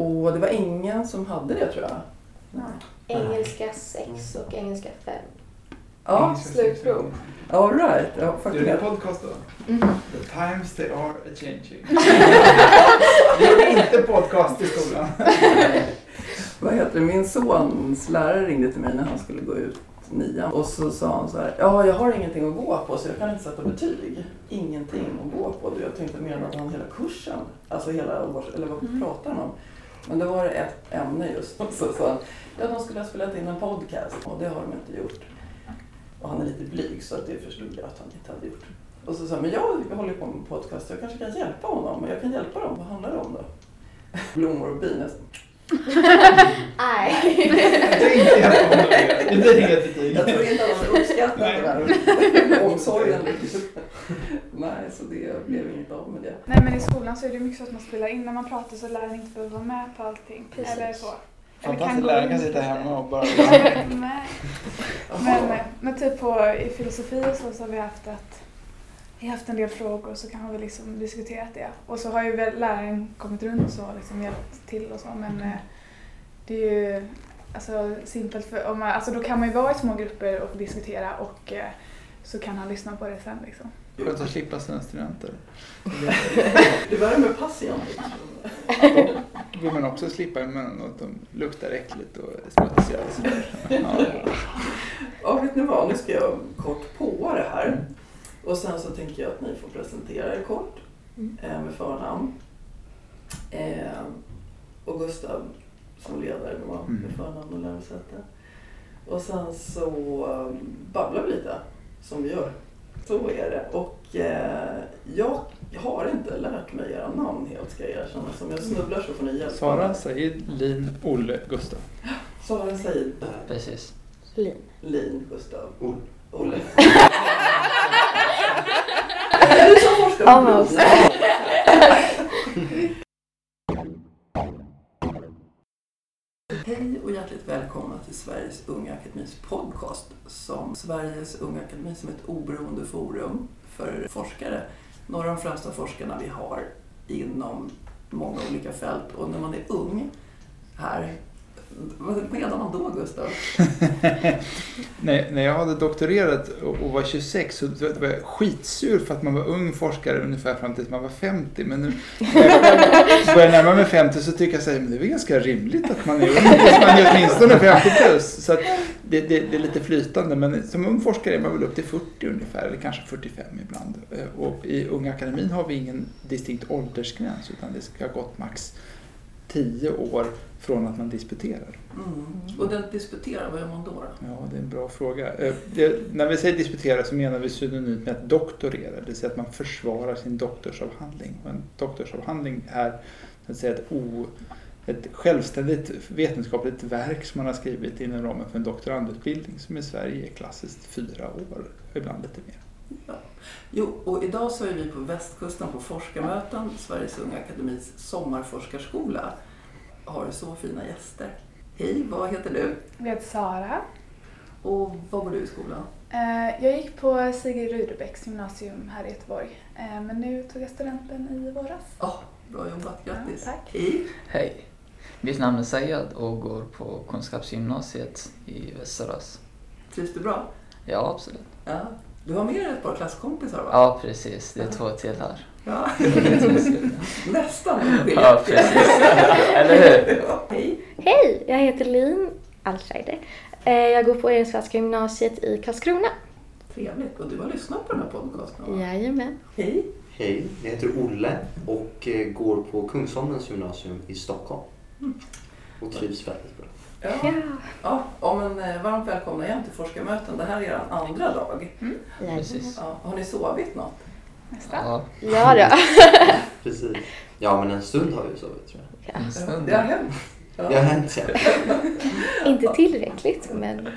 Och det var ingen som hade det tror jag. Engelska 6 och engelska 5. Ja, slutprov. all right. Ja, Gör faktum ni är- podcast då? Mm. The times they are a changing. Vi gjorde inte podcast i skolan. Vad heter det? Min sons lärare ringde till mig när han skulle gå ut nian. Och så sa han så här, ja jag har ingenting att gå på så jag kan inte sätta betyg. Ingenting att gå på. Jag tänkte menade han hela kursen? Alltså hela års, eller vad Mm. pratar han om? Men då var det ett ämne just. Och så sa han, ja de skulle ha spelat in en podcast och det har de inte gjort. Och han är lite blyg så att det förstod jag att han inte hade gjort. Och så sa han, men jag håller på med podcast så jag kanske kan hjälpa honom. Och jag kan hjälpa dem. Vad handlar det om då? Blommor och bin. Nej. Det. Blir inget betyg. Jag tror inte han uppskattat den här omsorgen. Nej, så det blev inget av med det. Nej men i skolan så är det mycket så att man spelar in när man pratar så läraren inte behöver vara med på allting. Precis. Eller så. Fantastiskt, läraren kan sitta hemma och bara... Nej. Men, men typ på, i filosofi och så, så har vi haft att vi har haft en del frågor så kan vi liksom diskuterat det. Och så har ju väl läraren kommit runt och så liksom hjälpt till och så men eh, det är ju alltså, simpelt för om man, alltså då kan man ju vara i små grupper och diskutera och eh, så kan han lyssna på det sen liksom. Skönt att slippa sina studenter. Det värmer passion. Då vill man också slippa emellanåt. De luktar äckligt och är smutsiga. och sådär. Ja. Ja, vet ni vad? Nu ska jag kort på det här. Och sen så tänker jag att ni får presentera er kort eh, med förnamn. Eh, och Gustav som ledare då, med Mm. förnamn och lärosäte. Och sen så eh, babblar vi lite, som vi gör. Så är det. Och eh, jag har inte lärt mig era namn helt ska jag erkänna. Så om jag snubblar så får ni hjälpa Sara. Said, Lin, Olle, Gustav. Sara Said, Precis. Lin. Lin, Gustav, Olle. Olle. Du som forskar på Almost. Hej och hjärtligt välkomna till Sveriges Unga Akademis podcast som Sveriges Unga Akademi som ett oberoende forum för forskare. Några av de främsta forskarna vi har inom många olika fält och när man är ung här, vad menar man då Gustav? när, när jag hade doktorerat och, och var 26 så var jag skitsur för att man var ung forskare ungefär fram tills man var 50. Men nu när jag börjar närma mig 50 så tycker jag att det är väl ganska rimligt att man är ung tills man är åtminstone 50 plus. Så att det, det, det är lite flytande men som ung forskare är man väl upp till 40 ungefär eller kanske 45 ibland. Eh, och i Unga Akademin har vi ingen distinkt åldersgräns utan det ska ha gått max 10 år från att man disputerar. Mm. Och den disputerar, vad gör man då? då? Ja, det är en bra fråga. Eh, Det, när vi säger disputera så menar vi synonymt med att doktorera, det vill säga att man försvarar sin doktorsavhandling. Och en doktorsavhandling är så att säga, ett, o, ett självständigt vetenskapligt verk som man har skrivit inom ramen för en doktorandutbildning som i Sverige är klassiskt fyra år, ibland lite mer. Jo, och idag så är vi på västkusten på forskarmöten, Sveriges Unga Akademis sommarforskarskola. Har så fina gäster. Hej, vad heter du? Jag heter Sara. Och var går du i skolan? Eh, Jag gick på Sigrid Rudebecks gymnasium här i Göteborg. Eh, Men nu tog jag studenten i våras. Ja, bra jobbat, grattis. Ja, tack. Hej. Hej. Mitt namn är Sayad och går på Kunskapsgymnasiet i Västerås. Trivs du bra? Ja, absolut. Ja. Du har med dig ett par klasskompisar va? Ja, precis. Det är två till här. Ja. Nästan. Ja, precis. Eller hur? Ja, Hej. Hej, jag heter Lin Alscheider. Eh, Jag går på Erensvenska gymnasiet i Karlskrona. Trevligt. Och du har lyssnat på den här podcasten va? Jajamän. Hej. Hej, jag heter Olle och eh, går på Kungsholmens gymnasium i Stockholm. Och trivs väldigt bra. Ja. Ja. Ja, ja, men eh, varmt välkomna igen till forskarmöten. Det här är er andra dag. Jajamän. Precis. Ja, har ni sovit något? Nästan. Ja, Ja. Precis. Ja, men en stund har vi sovit tror jag. en stund. Det har hänt. Ja. Det har hänt ja. Inte tillräckligt, men Det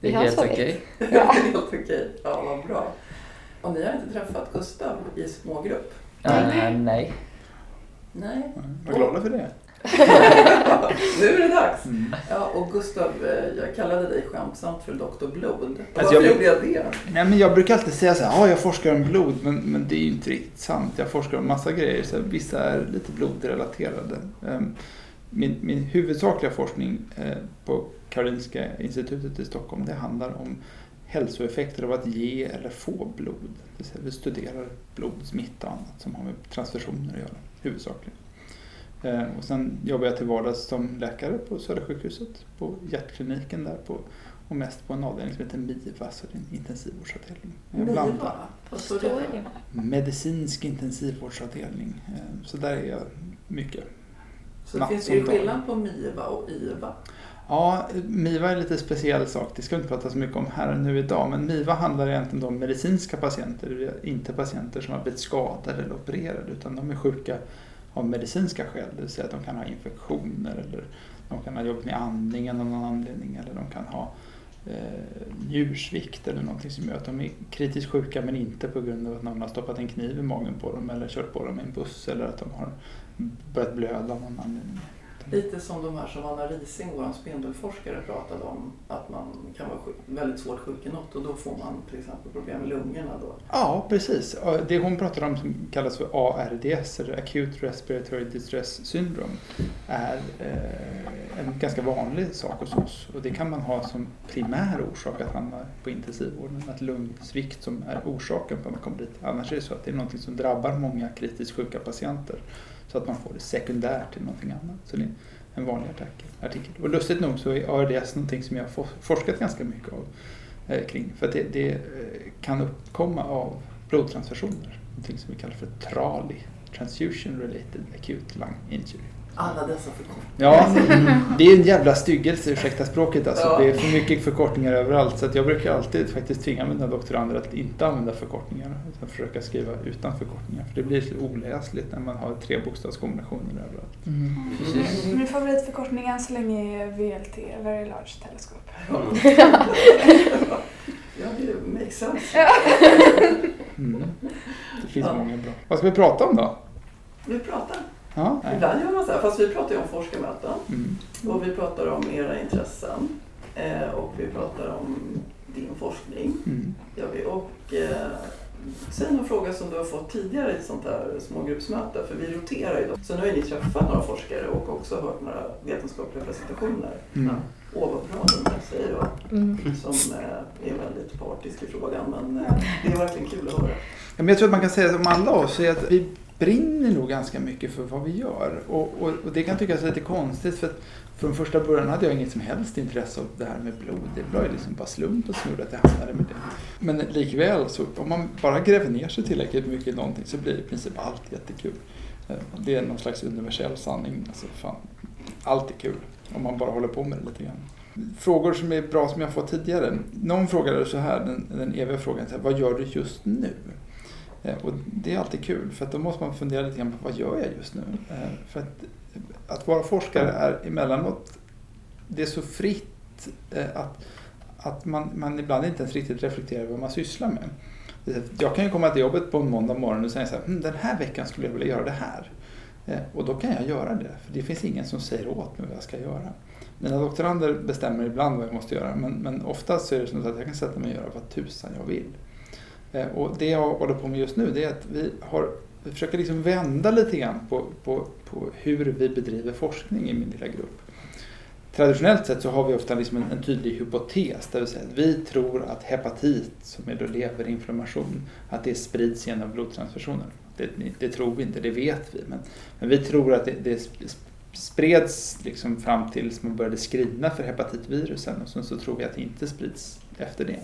vi är har helt sovit. okej. Ja. Helt okej. Ja, vad bra. Och ni har inte träffat Gustav i smågrupp? Eh, nej. Nej. Var glada för det. nu är det dags! Mm. Ja, och Gustav, eh, jag kallade dig skämtsamt för Dr. Blod. Alltså, Varför jag- gjorde jag det? Nej, men jag brukar alltid säga så här, ja jag forskar om blod, men, men det är ju inte riktigt sant. Jag forskar om massa grejer, så vissa är lite blodrelaterade. Ehm, Min, min huvudsakliga forskning eh, på Karolinska institutet i Stockholm, det handlar om hälsoeffekter av att ge eller få blod. Det vill säga, vi studerar blodsmitta och annat som har med transfusioner att göra, huvudsakligen. Eh, Och sen jobbar jag till vardags som läkare på Södersjukhuset, på hjärtkliniken där på, och mest på en avdelning som heter MIVA, så det är en intensivvårdsavdelning. Jag blandar. Medicinsk intensivvårdsavdelning. Eh, Så där är jag mycket. Så Natt finns det ju skillnad på MIVA och IVA. Ja, MIVA är en lite speciell sak. Det ska vi inte prata så mycket om här nu idag. Men MIVA handlar egentligen om medicinska patienter. Inte patienter som har blivit skadade eller opererade. Utan de är sjuka av medicinska skäl. Det vill säga att de kan ha infektioner eller de kan ha jobbat med andningen av någon anledning. Eller de kan ha eh, njursvikt eller någonting som gör att de är kritiskt sjuka men inte på grund av att någon har stoppat en kniv i magen på dem eller kört på dem i en buss eller att de har börjat blöda av någon anledning. Lite som de här som Anna Rising, vår spindelforskare, pratade om. Att man kan vara sjuk, väldigt svårt sjuk i något och då får man till exempel problem med lungorna. Då. Ja, precis. Det hon pratar om som kallas för ARDS, eller Acute Respiratory Distress Syndrome, är eh, en ganska vanlig sak hos oss. Och det kan man ha som primär orsak att hamna på intensivvården, att lungsvikt som är orsaken på att man kommer dit. Annars är det så att det är något som drabbar många kritiskt sjuka patienter så att man får det sekundärt till någonting annat. Så det är en vanlig artikel. Och lustigt nog så är ARDS någonting som jag har forskat ganska mycket av, eh, kring. För att det, det eh, kan uppkomma av blodtransfusioner. Någonting som vi kallar för TRALI, Transfusion Related Acute Lung Injury. Alla dessa förkortningar. Ja, det är en jävla styggelse, ursäkta språket alltså. Ja. Det är för mycket förkortningar överallt. Så att jag brukar alltid faktiskt tvinga mina doktorander att inte använda förkortningar. Utan försöka skriva utan förkortningar. För det blir så oläsligt när man har trebokstavskombinationer överallt. Mm, precis. Min favoritförkortning än så länge är VLT, Very Large Telescope. Ja, det makes sense. Mm. Det finns Ja. många bra. Vad ska vi prata om då? Vi pratar. Ja. Ibland gör man så här, fast vi pratar ju om forskarmöten. Mm. Och vi pratar om era intressen. Eh, och vi pratar om din forskning. Mm. Gör vi. Och eh, säg någon fråga som du har fått tidigare i ett sånt här smågruppsmöte. För vi roterar ju då. Så nu har ni träffat några forskare och också hört några vetenskapliga presentationer. Mm. Åh vad bra de här säger jag. Mm. Som eh, är väldigt partisk i frågan. Men eh, det är verkligen kul att höra. Ja, men jag tror att man kan säga om alla oss är att vi brinner nog ganska mycket för vad vi gör. Och, och, och det kan tyckas lite konstigt för att från första början hade jag inget som helst intresse av det här med blod. Det var ju liksom bara slump och gjorde att jag hamnade med det. Men likväl så om man bara gräver ner sig tillräckligt mycket i någonting så blir i princip allt jättekul. Eh, det är någon slags universell sanning. Alltså, fan, allt är kul om man bara håller på med det lite grann. Frågor som är bra som jag fått tidigare. Någon frågade så här, den, den eviga frågan, så här, vad gör du just nu? Eh, och det är alltid kul för att då måste man fundera lite grann på vad gör jag just nu? Eh, för att, att vara forskare är emellanåt, det är så fritt eh, att, att man, man ibland inte ens riktigt reflekterar över vad man sysslar med. Jag kan ju komma till jobbet på en måndag morgon och säga så här, hm, den här veckan skulle jag vilja göra det här. Och då kan jag göra det, för det finns ingen som säger åt mig vad jag ska göra. Mina doktorander bestämmer ibland vad jag måste göra, men, men oftast så är det så att jag kan sätta mig och göra vad tusan jag vill. Eh, och det jag håller på med just nu det är att vi, har, vi försöker liksom vända lite grann på, på, på hur vi bedriver forskning i min lilla grupp. Traditionellt sett så har vi ofta liksom en, en tydlig hypotes, det vill säga att vi tror att hepatit, som är då leverinflammation, att det sprids genom blodtransfusioner. Det, det tror vi inte, det vet vi, men, men vi tror att det, det spreds liksom fram tills man började screena för hepatitvirusen och sen så tror vi att det inte sprids efter det.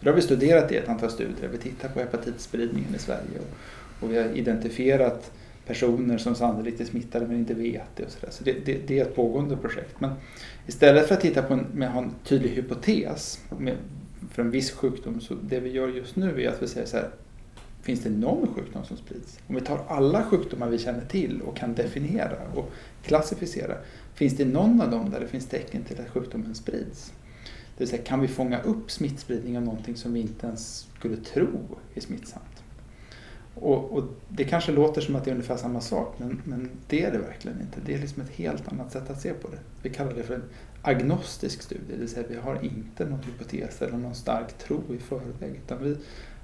Det då har vi studerat det i ett antal studier. Vi tittar på hepatitspridningen i Sverige och, och vi har identifierat personer som sannolikt är smittade men inte vet det. Och så där. så det, det, det är ett pågående projekt. Men istället för att titta på en, med, ha en tydlig hypotes med, för en viss sjukdom så det vi gör just nu är att vi säger så här Finns det någon sjukdom som sprids? Om vi tar alla sjukdomar vi känner till och kan definiera och klassificera. Finns det någon av dem där det finns tecken till att sjukdomen sprids? Det vill säga, kan vi fånga upp smittspridning av någonting som vi inte ens skulle tro är smittsamt? Och, och, det kanske låter som att det är ungefär samma sak men, men det är det verkligen inte. Det är liksom ett helt annat sätt att se på det. Vi kallar det för en agnostisk studie, det vill säga vi har inte någon hypotes eller någon stark tro i förväg utan vi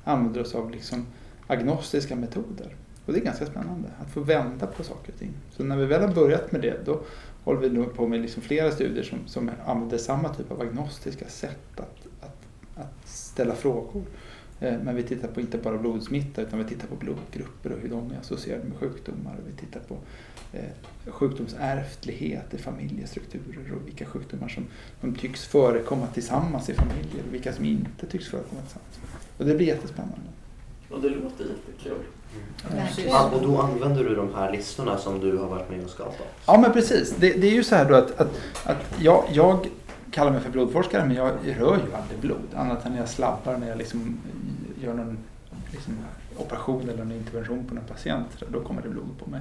använder oss av liksom agnostiska metoder. Och det är ganska spännande att få vända på saker och ting. Så när vi väl har börjat med det då håller vi nu på med liksom flera studier som, som använder samma typ av agnostiska sätt att, att, att ställa frågor. Eh, men vi tittar på inte bara blodsmitta utan vi tittar på blodgrupper och hur de är associerade med sjukdomar. Vi tittar på eh, sjukdomsärftlighet i familjestrukturer och vilka sjukdomar som, som tycks förekomma tillsammans i familjer och vilka som inte tycks förekomma tillsammans. Och det blir jättespännande. Och det låter jättekul. Mm. Ja, och då använder du de här listorna som du har varit med och skapat? Ja men precis. Det, det är ju så här då att, att, att jag, jag kallar mig för blodforskare men jag rör ju aldrig blod annat än när jag slabbar när jag liksom gör någon liksom, operation eller en intervention på någon patient. Då kommer det blod på mig.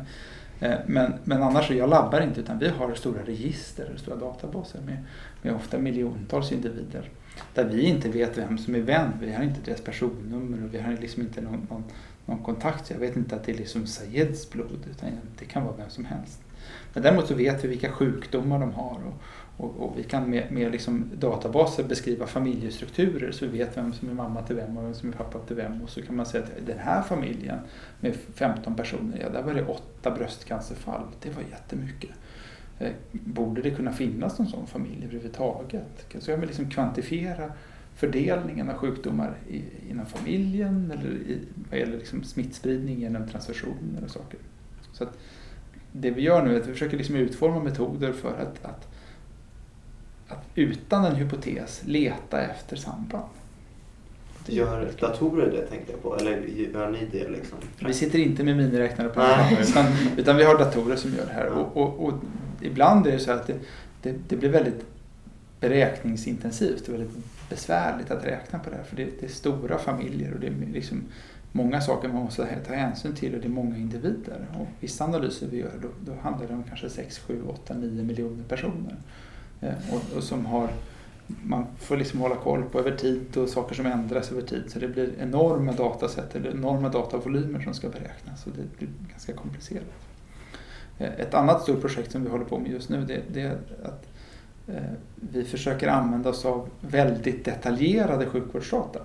Eh, men, men annars, jag labbar inte utan vi har stora register, stora databaser med, med ofta miljontals individer. Där vi inte vet vem som är vem, vi har inte deras personnummer och vi har liksom inte någon, någon, någon kontakt. Jag vet inte att det är liksom Sayeds blod utan det kan vara vem som helst. Men däremot så vet vi vilka sjukdomar de har och, och, och vi kan med, med liksom databaser beskriva familjestrukturer så vi vet vem som är mamma till vem och vem som är pappa till vem. Och så kan man säga att den här familjen med 15 personer, ja där var det åtta bröstcancerfall. Det var jättemycket. Eh, borde det kunna finnas någon sån familj överhuvudtaget? Så jag vill liksom kvantifiera fördelningen av sjukdomar i, inom familjen eller i, vad gäller liksom smittspridning genom transfusioner och saker. Så att det vi gör nu är att vi försöker liksom utforma metoder för att, att att utan en hypotes leta efter samband. Gör datorer det tänkte jag på, eller gör ni det? Liksom? Vi sitter inte med miniräknare på det utan, utan vi har datorer som gör det här. Och, och, och ibland är det så att det, det, det, blir väldigt beräkningsintensivt. Väldigt besvärligt att räkna på det här för det, det är stora familjer och det är liksom många saker man måste ta hänsyn till och det är många individer. Och vissa analyser vi gör då, då handlar det om kanske 6, 7, 8, 9 miljoner personer. Eh, och, och, som har, man får liksom hålla koll på över tid och saker som ändras över tid. Så det blir enorma datasätt eller enorma datavolymer som ska beräknas och det blir ganska komplicerat. Eh, ett annat stort projekt som vi håller på med just nu det, det är att Eh, vi försöker använda oss av väldigt detaljerade sjukvårdsdata.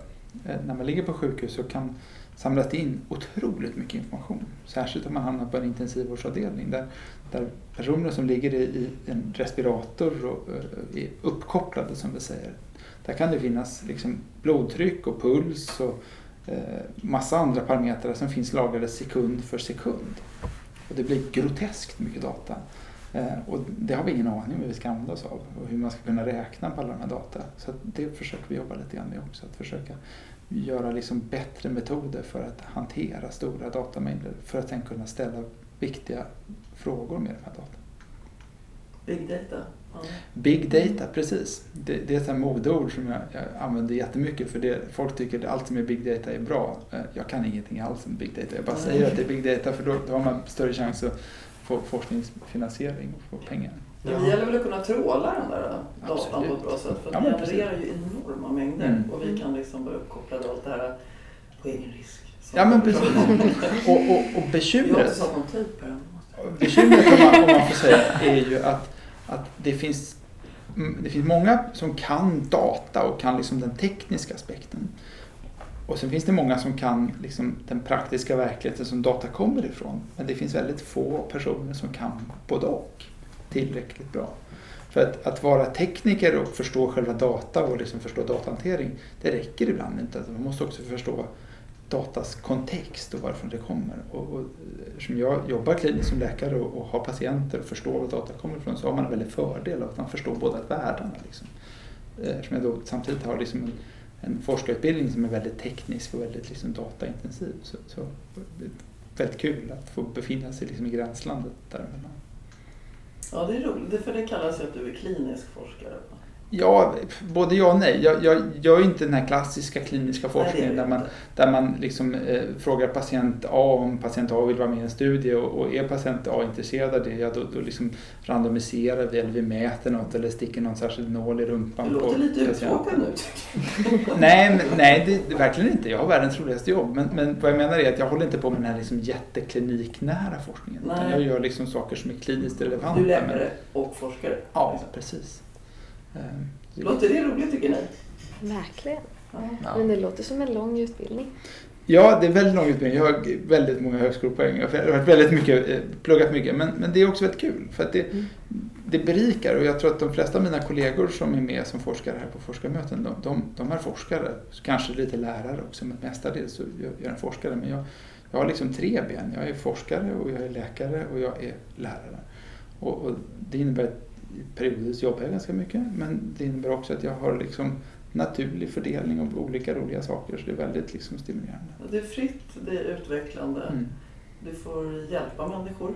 Eh, när man ligger på sjukhus så kan samlat in otroligt mycket information. Särskilt om man hamnar på en intensivvårdsavdelning där, där personer som ligger i, en respirator och eh, är uppkopplade som vi säger. Där kan det finnas liksom blodtryck och puls och eh, massa andra parametrar som finns lagrade sekund för sekund. Och det blir groteskt mycket data. Eh, och det har vi ingen aning om hur vi ska använda oss av och hur man ska kunna räkna på alla de här data. Så det försöker vi jobba lite grann med också. Att försöka göra liksom bättre metoder för att hantera stora datamängder för att sen kunna ställa viktiga frågor med de här data. Big data. Ja. Big data, precis. Det, det är ett modeord som jag, jag använder jättemycket för det, folk tycker att allt som är big data är bra. Eh, jag kan ingenting alls om big data. Jag bara säger att det är big data för då, då har man större chans att få forskningsfinansiering och få pengar. Ja. Det gäller väl att kunna tråla den där datan på ett bra sätt för ja, det genererar ju enorma mängder mm. och vi kan liksom vara uppkopplade allt det här på egen risk. Ja men precis. och, och, och bekymret... Den. Bekymret om man, om man får säga är ju att, att det finns mm, det finns många som kan data och kan liksom den tekniska aspekten. Och sen finns det många som kan liksom den praktiska verkligheten som data kommer ifrån. Men det finns väldigt få personer som kan både och tillräckligt bra. För att, att vara tekniker och förstå själva data och liksom förstå datahantering, det räcker ibland inte. Alltså, man måste också förstå datas kontext och varifrån det kommer. Och, och, eftersom jag jobbar kliniskt som läkare och, och, har patienter och förstår var data kommer ifrån så har man en väldig fördel av att man förstår båda världarna. Liksom. Eh, eftersom jag då samtidigt har liksom en, en forskarutbildning som är väldigt teknisk och väldigt liksom dataintensiv. Så, så det är väldigt kul att få befinna sig liksom i gränslandet däremellan. Ja, det är roligt, för det kallas ju att du är klinisk forskare. Ja, både ja och nej. Jag, jag gör inte den här klassiska kliniska forskningen Nej, där, man, där man liksom, eh, frågar patient A om patient A vill vara med i en studie och, och är patient A intresserad av det, ja, då, då liksom randomiserar vi eller vi mäter något eller sticker någon särskild nål i rumpan Du låter på lite uttråkad nu. Nej, men, nej det, det, verkligen inte. Jag har världens roligaste jobb. Men, men vad jag menar är att jag håller inte på med den här liksom jättekliniknära forskningen. Utan jag gör liksom saker som är kliniskt relevanta. Du är läkare och forskare. Ja, precis. Eh, det- Låter det roligt tycker ni? Verkligen. Ja. Men det låter som en lång utbildning. Ja, det är väldigt lång utbildning. Jag har väldigt många högskolepoäng. Jag har varit väldigt mycket, eh, pluggat mycket. Men, men det är också väldigt kul. För att det, Mm. det berikar. Och jag tror att de flesta av mina kollegor som är med som forskare här på forskarmöten, de, de, de är forskare. Kanske lite lärare också, men mestadels så jag, jag är en forskare. Men jag, jag har liksom tre ben. Jag är forskare och jag är läkare och jag är lärare. Och, och det innebär att periodvis jobbar jag ganska mycket. Men det innebär också att jag har liksom naturlig fördelning av olika roliga saker. Så det är väldigt liksom stimulerande. Det är fritt, det är utvecklande. Mm. Du får hjälpa människor.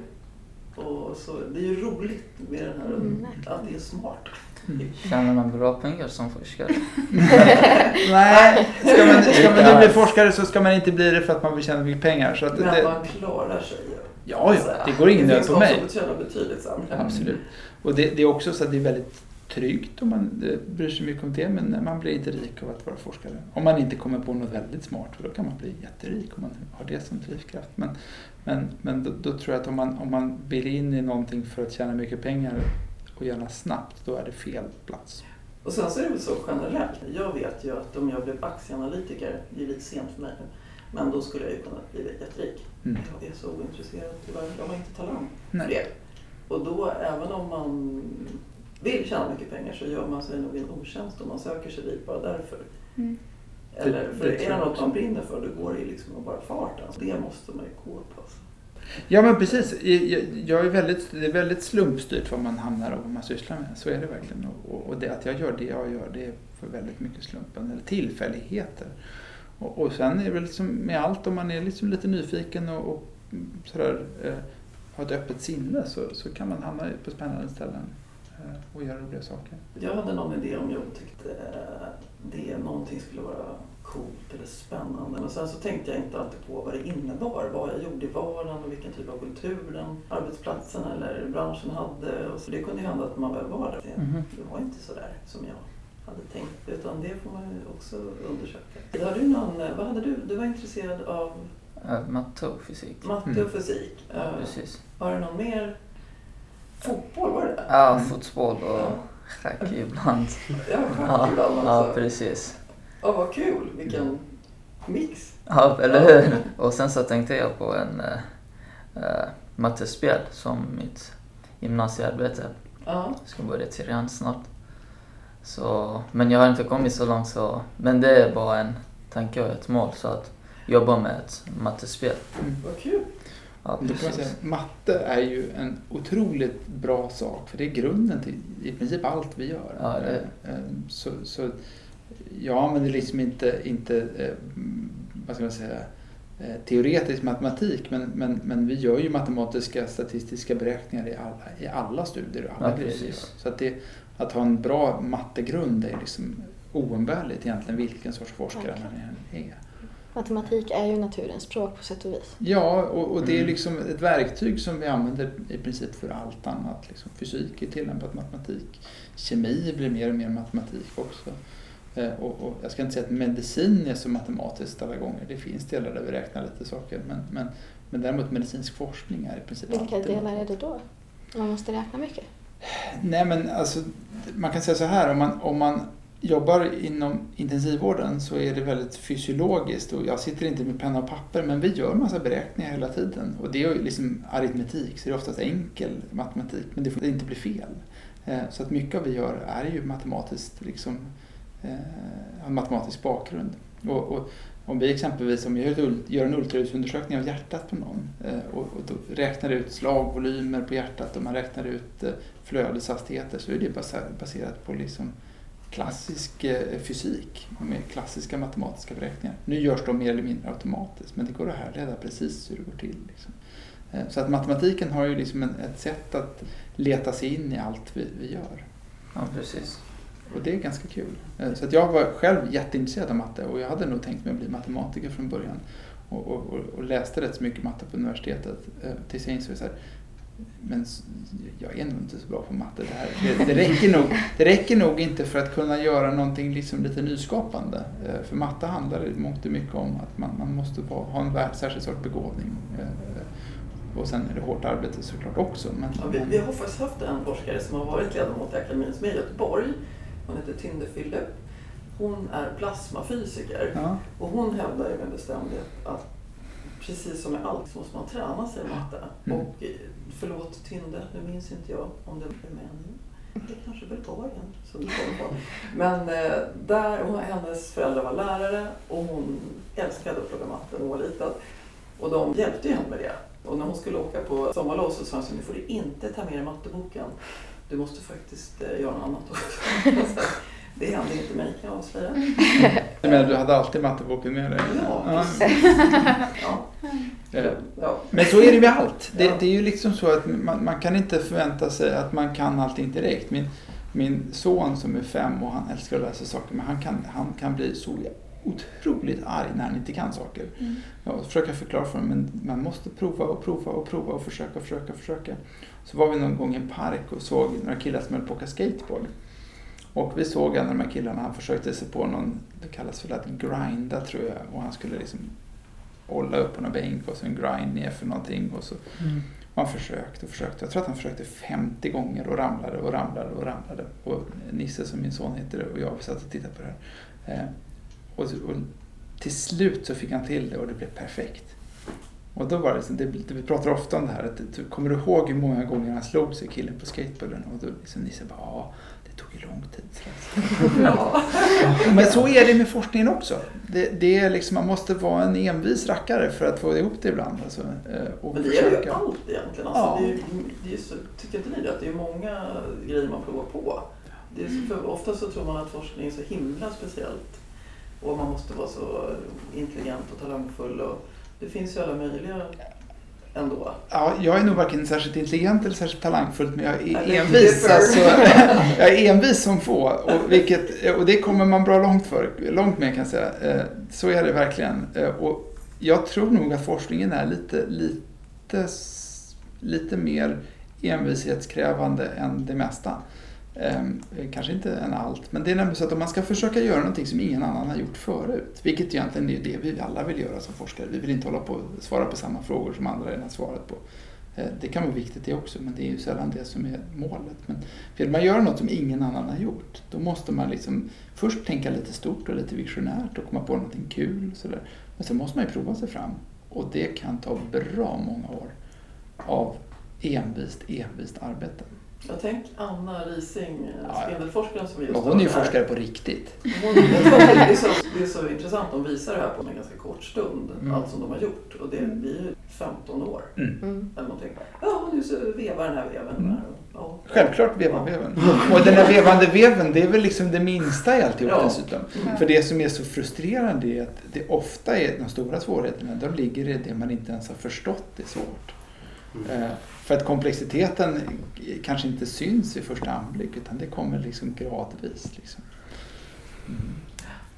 Och så, det är ju roligt med den här Mm, att det är smart. Mm. Tjänar man bra pengar som forskare? Nej, ska man, ska man bli forskare så ska man inte bli det för att man vill tjäna mycket pengar. Så att Men det, man klarar sig ju. Ja, ja, det går ingen Det nöd finns på mig. som tjänar betydligt sämre. Absolut. Och det, det är också så att det är väldigt tryggt om man bryr sig mycket om det. Men man blir inte rik av att vara forskare. Om man inte kommer på något väldigt smart. För då kan man bli jätterik om man har det som drivkraft. Men, men, men då, då tror jag att om man, om man vill in i någonting för att tjäna mycket pengar och gärna snabbt, då är det fel plats. Och sen så är det väl så generellt. Jag vet ju att om jag blev aktieanalytiker, det är lite sent för mig nu, men då skulle jag ju kunna bli jätterik. Mm. Jag är så ointresserad tyvärr. Jag har inte talang för det. Och då, även om man vill tjäna mycket pengar så gör man sig nog en otjänst om man söker sig dit bara därför. Mm. Eller, Det- för det är tror det något man brinner för, då går det ju liksom bara farten. Det måste man ju gå på. Alltså. Ja men precis. Jag, är väldigt, det är väldigt slumpstyrt vad man hamnar och vad man sysslar med. Så är det verkligen. Och, och det, att jag gör det jag gör det är för väldigt mycket slumpen eller tillfälligheter. Och, och sen är det väl liksom med allt om man är liksom lite nyfiken och, och sådär, eh, har ett öppet sinne så, så kan man hamna på spännande ställen eh, och göra roliga saker. Jag hade någon idé om jag tyckte eh, det någonting skulle vara coolt eller spännande. Men sen så tänkte jag inte alltid på vad det innebar. Vad jag gjorde i vardagen och vilken typ av kultur den arbetsplatsen eller branschen hade. Och så det kunde ju hända att man väl var där. Det, Mhm. det var inte så där som jag hade tänkt. Utan det får man också undersöka. Har du någon, eh, vad hade du? Du var intresserad av Äh, matte och fysik. matte Mm. och fysik. Ja, Eh, precis. har du någon mer? Fotboll var det? Ja, Mm. fotboll och schack ibland. Ja, schack Ja, ibland ja, också. precis. Ja, vad kul. Vilken mix. Ja, eller hur? Och sen så tänkte jag på en äh, mattespel som mitt gymnasiearbete. Ja. Jag ska börja trean snart. Så, men jag har inte kommit så långt så, men det är bara en tanke och ett mål så att jobba med ett mattespel. Mm. Vad kul. Ja, precis. att matte är ju en otroligt bra sak för det är grunden till i princip allt vi gör. Ja, det Eh, eh, Så, så jag använder liksom inte, inte eh, vad ska man säga, teoretisk matematik men, men, men vi gör ju matematiska statistiska beräkningar i alla, i alla studier och alla Ja, grejer. Så att det, att ha en bra mattegrund är liksom oumbärligt egentligen vilken sorts forskare man än är. Matematik är ju naturens språk på sätt och vis. Ja, och, och det är Mm. liksom ett verktyg som vi använder i princip för allt annat. Liksom fysik är tillämpat matematik. Kemi blir mer och mer matematik också. Eh, och, och jag ska inte säga att medicin är så matematiskt alla gånger. Det finns delar där vi räknar lite saker. Men, men, men däremot medicinsk forskning är i princip Vilka alltid delar är det då? Man måste räkna mycket. Nej men alltså, man kan säga så här, om man, om man jobbar inom intensivvården så är det väldigt fysiologiskt och jag sitter inte med penna och papper men vi gör massa beräkningar hela tiden och det är ju liksom aritmetik så det är oftast enkel matematik men det får inte bli fel. Eh, så att mycket av vi gör är ju matematiskt liksom, har en matematisk bakgrund. Och, och om vi exempelvis om vi gör, en ultraljudsundersökning av hjärtat på någon eh, och, och då räknar ut slagvolymer på hjärtat och man räknar ut flödeshastigheter så är det baserat på liksom klassisk eh, fysik med klassiska matematiska beräkningar. Nu görs de mer eller mindre automatiskt men det går att härleda precis hur det går till. Liksom. Eh, Så att matematiken har ju liksom en, ett sätt att leta sig in i allt vi, vi gör. Ja, precis. och det är ganska kul. Eh, Så att jag var själv jätteintresserad av matte och jag hade nog tänkt mig att bli matematiker från början. Och, och, och- läste rätt så mycket matte på universitetet tills jag insåg så här, men jag är nog inte så bra på matte. Det, här, det, det, räcker nog, det räcker nog inte för att kunna göra någonting liksom lite nyskapande. Eh, För matte handlar i mångt och mycket om att man, man måste ha en särskild sorts begåvning. Eh, Och sen är det hårt arbete såklart också. Men, Ja, vi, vi har faktiskt haft en forskare som har varit ledamot i akademin som är i Göteborg. Hon heter Tinde Philip. Hon är plasmafysiker ja. och hon hävdar ju med bestämdhet att precis som med allt så måste man träna sig i matte. Mm. Och eh, förlåt Tinde, nu minns inte jag om det är männen. Det kanske Bulgarien som du kommer på. Men eh, där, hon, hennes föräldrar var lärare och hon älskade att plugga matte när hon var liten. Och de hjälpte ju henne med det. Och när hon skulle åka på sommarlov så sa de nu får du inte ta med dig matteboken. Du måste faktiskt eh, göra något annat också. Det hände inte mig kan jag avslöja. Jag menar, du hade alltid matteboken med dig? Ja, precis. Ja, Eh, ja. Men så är det med allt. Det, Ja. det är ju liksom så att man, man kan inte förvänta sig att man kan allting direkt. Min, min son som är fem och han älskar att läsa saker, men han kan, han kan bli så otroligt arg när han inte kan saker. Mm. Jag försöker förklara för honom, men man måste prova och prova och prova och försöka, försöka, försöka. Så var vi någon gång i en park och såg några killar som höll på att åka skateboard. Och vi såg en av de här killarna, han försökte sig på någon, det kallas för att grinda tror jag, och han skulle liksom hålla upp på någon bänk och sen grind ner för någonting och så och han försökte och försökte. Jag tror att han försökte 50 gånger och ramlade och ramlade och ramlade. Och Nisse som min son heter och jag satt och tittade på det här. Eh, och, och till slut så fick han till det och det blev perfekt. Och då var det, så- det, det vi pratar ofta om det här, att du, kommer du ihåg hur många gånger han slog sig killen på skateboarden? Och då liksom Nisse bara, ja, det tog ju lång tid. Ja. Men så är det med forskningen också. Det, det är liksom, man måste vara en envis rackare för att få ihop det ibland. Alltså, eh, och Men det gäller ju allt egentligen. Alltså, Ja. det är, ju- det är så, tycker inte ni det? Att det är många grejer man provar på. Det är så, för ofta så tror man att forskning är så himla speciellt. Och man måste vara så intelligent och talangfull. Och det finns ju alla möjliga ändå. Ja, jag är nog varken särskilt intelligent eller särskilt talangfull, men jag är Eller envis. Alltså, jag är envis som få. Och, vilket, och det kommer man bra långt, för, långt med kan jag säga. Eh, Så är det verkligen. Eh, Och jag tror nog att forskningen är lite, lite, lite mer envishetskrävande än det mesta. Ehm, eh, kanske inte en allt, men det är nämligen så att om man ska försöka göra någonting som ingen annan har gjort förut, vilket egentligen är det vi alla vill göra som forskare. Vi vill inte hålla på och svara på samma frågor som andra redan svarat på. Eh, Det kan vara viktigt det också, men det är ju sällan det som är målet. Men vill man göra något som ingen annan har gjort, då måste man liksom först tänka lite stort och lite visionärt och komma på någonting kul. Och sådär. Men sen måste man ju prova sig fram. Och det kan ta bra många år av envist, envist arbete. Jag tänk Anna Rising, ja. spindelforskaren som vi just hon är ju här. forskare på riktigt. Hon, det, är så, det är så intressant, de visar det här på en ganska kort stund, Mm. allt som de har gjort. Och det blir ju 15 år Mm. eller någonting. Ja, nu så vevar den här veven. Mm. Här. Ja. Självklart vevanveven. Och den där vevande veven, det är väl liksom det minsta i alltihop Ja. dessutom. Mm. För det som är så frustrerande är att det ofta är de stora svårigheterna, de ligger i det man inte ens har förstått är svårt. Mm. Eh, För att komplexiteten kanske inte syns i första anblick utan det kommer liksom gradvis. Liksom. Mm.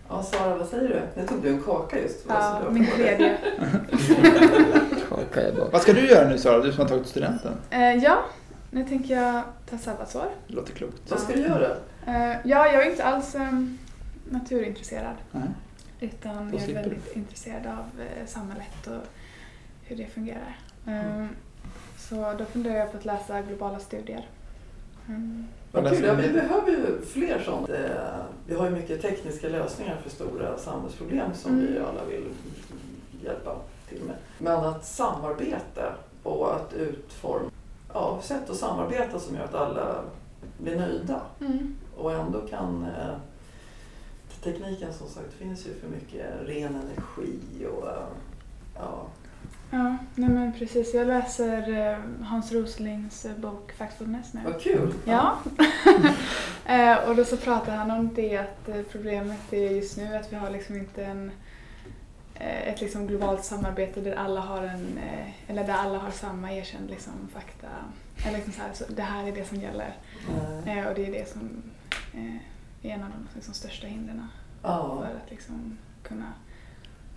ja, Sara, vad säger du? Nu tog du en kaka just. Ja, min tredje. Kaka är bra. Vad ska du göra nu Sara, du som har tagit studenten? Eh, ja, nu tänker jag ta sabbatsår. Det låter klokt. Vad ska du göra? Eh, ja, jag är inte alls um, naturintresserad. Nej. Utan jag är väldigt intresserad av eh, samhället och hur det fungerar. Um, så då funderar jag på att läsa globala studier. Mm. Vad kul, ja, vi behöver ju fler sånt. Eh, Vi har ju mycket tekniska lösningar för stora samhällsproblem som Mm. vi alla vill hjälpa till med. Men att samarbeta och att utforma ja, sätt att samarbeta som gör att alla blir nöjda Mm. och ändå kan eh, tekniken som sagt finns ju för mycket ren energi och eh, ja, Ja, nej men precis. Jag läser eh, Hans Roslings eh, bok Factfulness nu. vad kul! Ja. eh, och då så pratar han om det att problemet är just nu att vi har liksom inte en, ett liksom globalt samarbete där alla har en, eller där alla har samma erkänd liksom fakta. Eller liksom så här, så det här är det som gäller. Eh, och det är det som är en av de liksom, största hindren Ja. för att liksom, kunna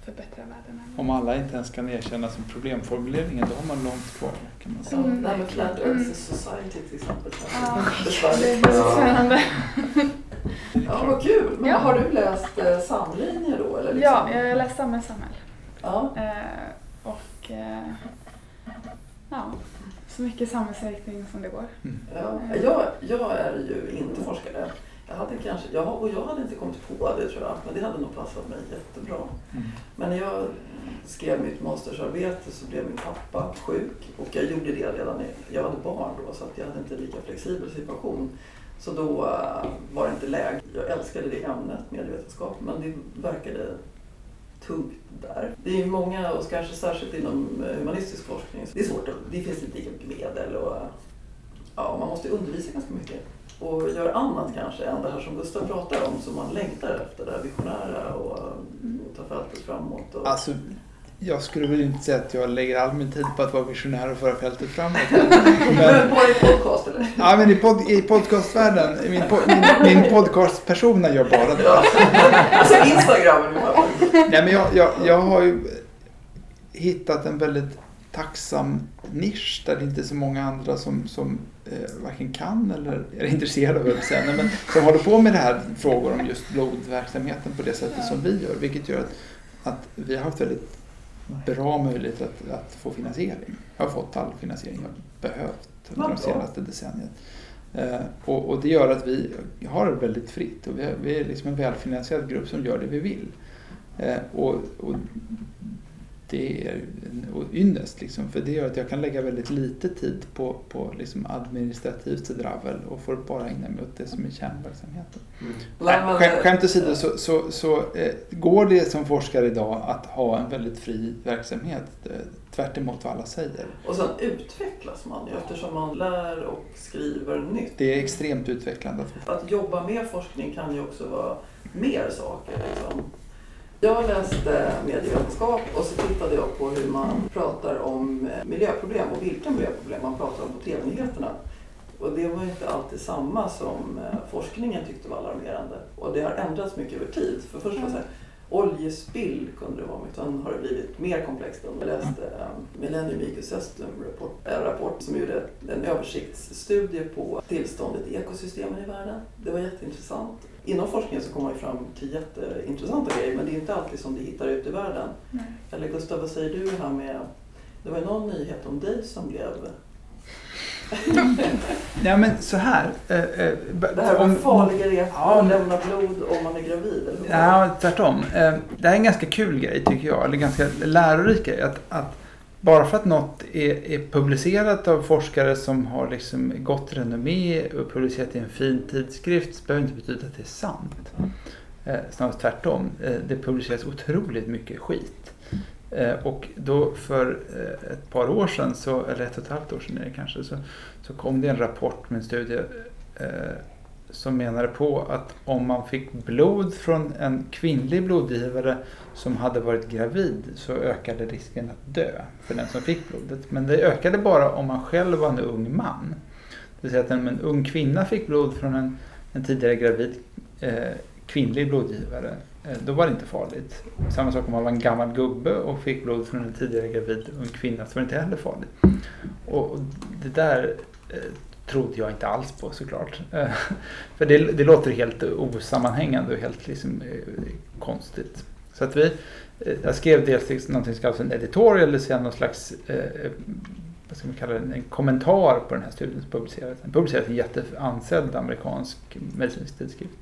förbättra världen. Om alla inte ens kan erkänna som problemformuleringen, då har man långt kvar kan man säga. Mm. Med Flat Mm. Earth Society till exempel. Ja, Besvärligt. det är spännande. Ja, vad kul. Men Ja. har du läst eh, samlinjer då? Eller liksom? Ja, jag har läst Samhäll Samhäll. ja. Eh, och eh, ja, så mycket samhällsriktning som det går. Ja, jag, jag är ju inte forskare. Jag hade kanske, jag, och jag hade inte kommit på det tror jag, men det hade nog passat mig jättebra. Mm. Men när jag skrev mitt mastersarbete så blev min pappa sjuk och jag gjorde det redan i, jag hade barn då så att jag hade inte lika flexibel situation. Så då eh, var det inte läge. Jag älskade det ämnet, medvetenskap, men det verkade tungt där. Det är många, och kanske särskilt inom eh, humanistisk forskning, det är svårt, det finns inte lika mycket medel och ja, man måste undervisa ganska mycket och göra annat kanske än det här som Gustav pratar om som man längtar efter, det här visionära och, och ta fältet framåt. Och, Alltså, jag skulle väl inte säga att jag lägger all min tid på att vara visionär och föra fältet framåt. men bara i podcast eller? ja, men i, pod, i podcastvärlden, min, po- min, min podcastpersona gör bara det. Alltså Instagram. Nej, men jag, jag, jag har ju hittat en väldigt tacksam nisch där det inte är så många andra som, som eh, varken kan eller är intresserade av det, men som håller på med det här frågor om just blodverksamheten på det sättet som vi gör. Vilket gör att, att vi har haft väldigt bra möjlighet att, att få finansiering. Jag har fått all finansiering jag behövt under de senaste decenniet. Eh, och, och det gör att vi har det väldigt fritt och vi är, vi är liksom en välfinansierad grupp som gör det vi vill. Eh, och, och det är ynnest liksom, för det gör att jag kan lägga väldigt lite tid på, på liksom administrativt dravel och får bara ägna mig åt det som är kärnverksamheten. Mm. Nej, men- Skämt, skämt åsido så, så, så eh, går det som forskare idag att ha en väldigt fri verksamhet eh, tvärt emot vad alla säger. Och sen utvecklas man ju eftersom man lär och skriver nytt. Det är extremt utvecklande. Att jobba med forskning kan ju också vara mer saker. Liksom. Jag läste eh, medievetenskap och så tittade jag på hur man pratar om eh, miljöproblem och vilka miljöproblem man pratar om på TV-nyheterna. Och det var ju inte alltid samma som eh, forskningen tyckte var alarmerande. Och det har ändrats mycket över tid. För först var det så här, oljespill kunde det vara, men sen har det blivit mer komplext. Jag läste eh, Millennium Ecosystem rapport, äh, rapport som gjorde en översiktsstudie på tillståndet i ekosystemen i världen. Det var jätteintressant. Inom forskningen så kommer man ju fram till jätteintressanta grejer men det är inte alltid som det hittar ut i världen. Nej. Eller Gustav, vad säger du här med... Det var ju någon nyhet om dig som blev... Ja men så här. eh, eh, Det här om- med farliga repor, Ja, lämna blod om man är gravid. Eller? Ja, tvärtom. Eh, Det här är en ganska kul grej tycker jag, eller ganska lärorik grej. Att, att bara för att något är, är publicerat av forskare som har liksom gott renommé och publicerat i en fin tidskrift så behöver inte betyda att det är sant. Eh, snarare tvärtom. Eh, det publiceras otroligt mycket skit. Eh, och då för eh, ett par år sedan, så, eller ett och ett halvt år sedan är det kanske, så, så kom det en rapport med en studie eh, som menade på att om man fick blod från en kvinnlig blodgivare som hade varit gravid så ökade risken att dö för den som fick blodet. Men det ökade bara om man själv var en ung man. Det vill säga att om en ung kvinna fick blod från en, en tidigare gravid eh, kvinnlig blodgivare, Eh, då var det inte farligt. Samma sak om man var en gammal gubbe och fick blod från en tidigare gravid ung kvinna så var det inte heller farligt. Och det där eh, trodde jag inte alls på såklart. Eh, för det, det låter helt osammanhängande och helt liksom, konstigt. Så att vi, jag skrev dels någonting som kallas en editorial, eller säga någon slags eh, vad ska man kalla det, en kommentar på den här studien som publicerades. Den publicerades i en jätteansedd amerikansk medicinsk tidskrift.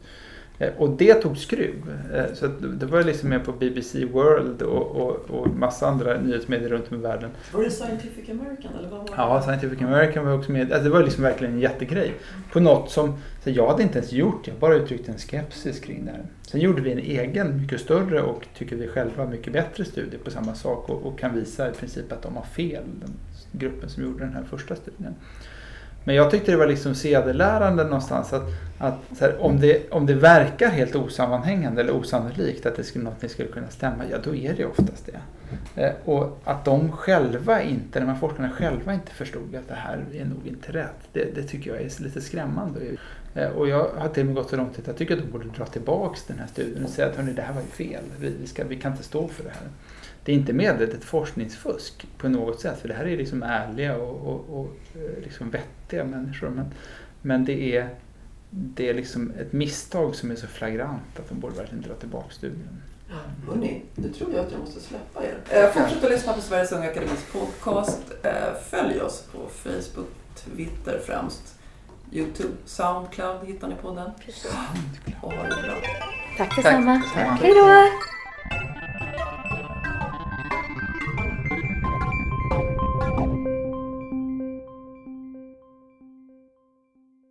Eh, Och det tog skruv. Eh, Så det var liksom med på BBC World och, och, och massa andra nyhetsmedier runt om i världen. Var det Scientific American eller vad var det? Ja, Scientific American var också med. Alltså det var liksom verkligen en jättegrej. På något som så jag hade inte ens gjort. Jag bara uttryckte en skepsis kring det här. Sen gjorde vi en egen, mycket större och tycker vi själva mycket bättre studie på samma sak och, och kan visa i princip att de har fel, den gruppen som gjorde den här första studien. Men jag tyckte det var liksom sedelärande någonstans att, att så här, om, det, om det verkar helt osammanhängande eller osannolikt att det skulle, något skulle kunna stämma, ja då är det oftast det. Eh, Och att de själva inte, de här forskarna själva inte förstod att det här är nog inte rätt. Det, det tycker jag är lite skrämmande. Eh, Och jag har till och med gått så långt att jag tycker att de borde dra tillbaks den här studien och säga att hörni, det här var ju fel. Vi, vi, ska, vi kan inte stå för det här. Det är inte medvetet forskningsfusk på något sätt, för det här är liksom ärliga och, och, och eh, liksom vettiga människor. Men, men det är, det är liksom ett misstag som är så flagrant att de borde verkligen dra tillbaka studien. Hörni, nu tror jag att jag måste släppa er. Eh, fortsätt att lyssna på Sveriges Unga Akademis podcast. Eh, följ oss på Facebook, Twitter främst. Youtube, Soundcloud hittar ni på den. Precis. Och ha det bra. Tack detsamma. Hej då!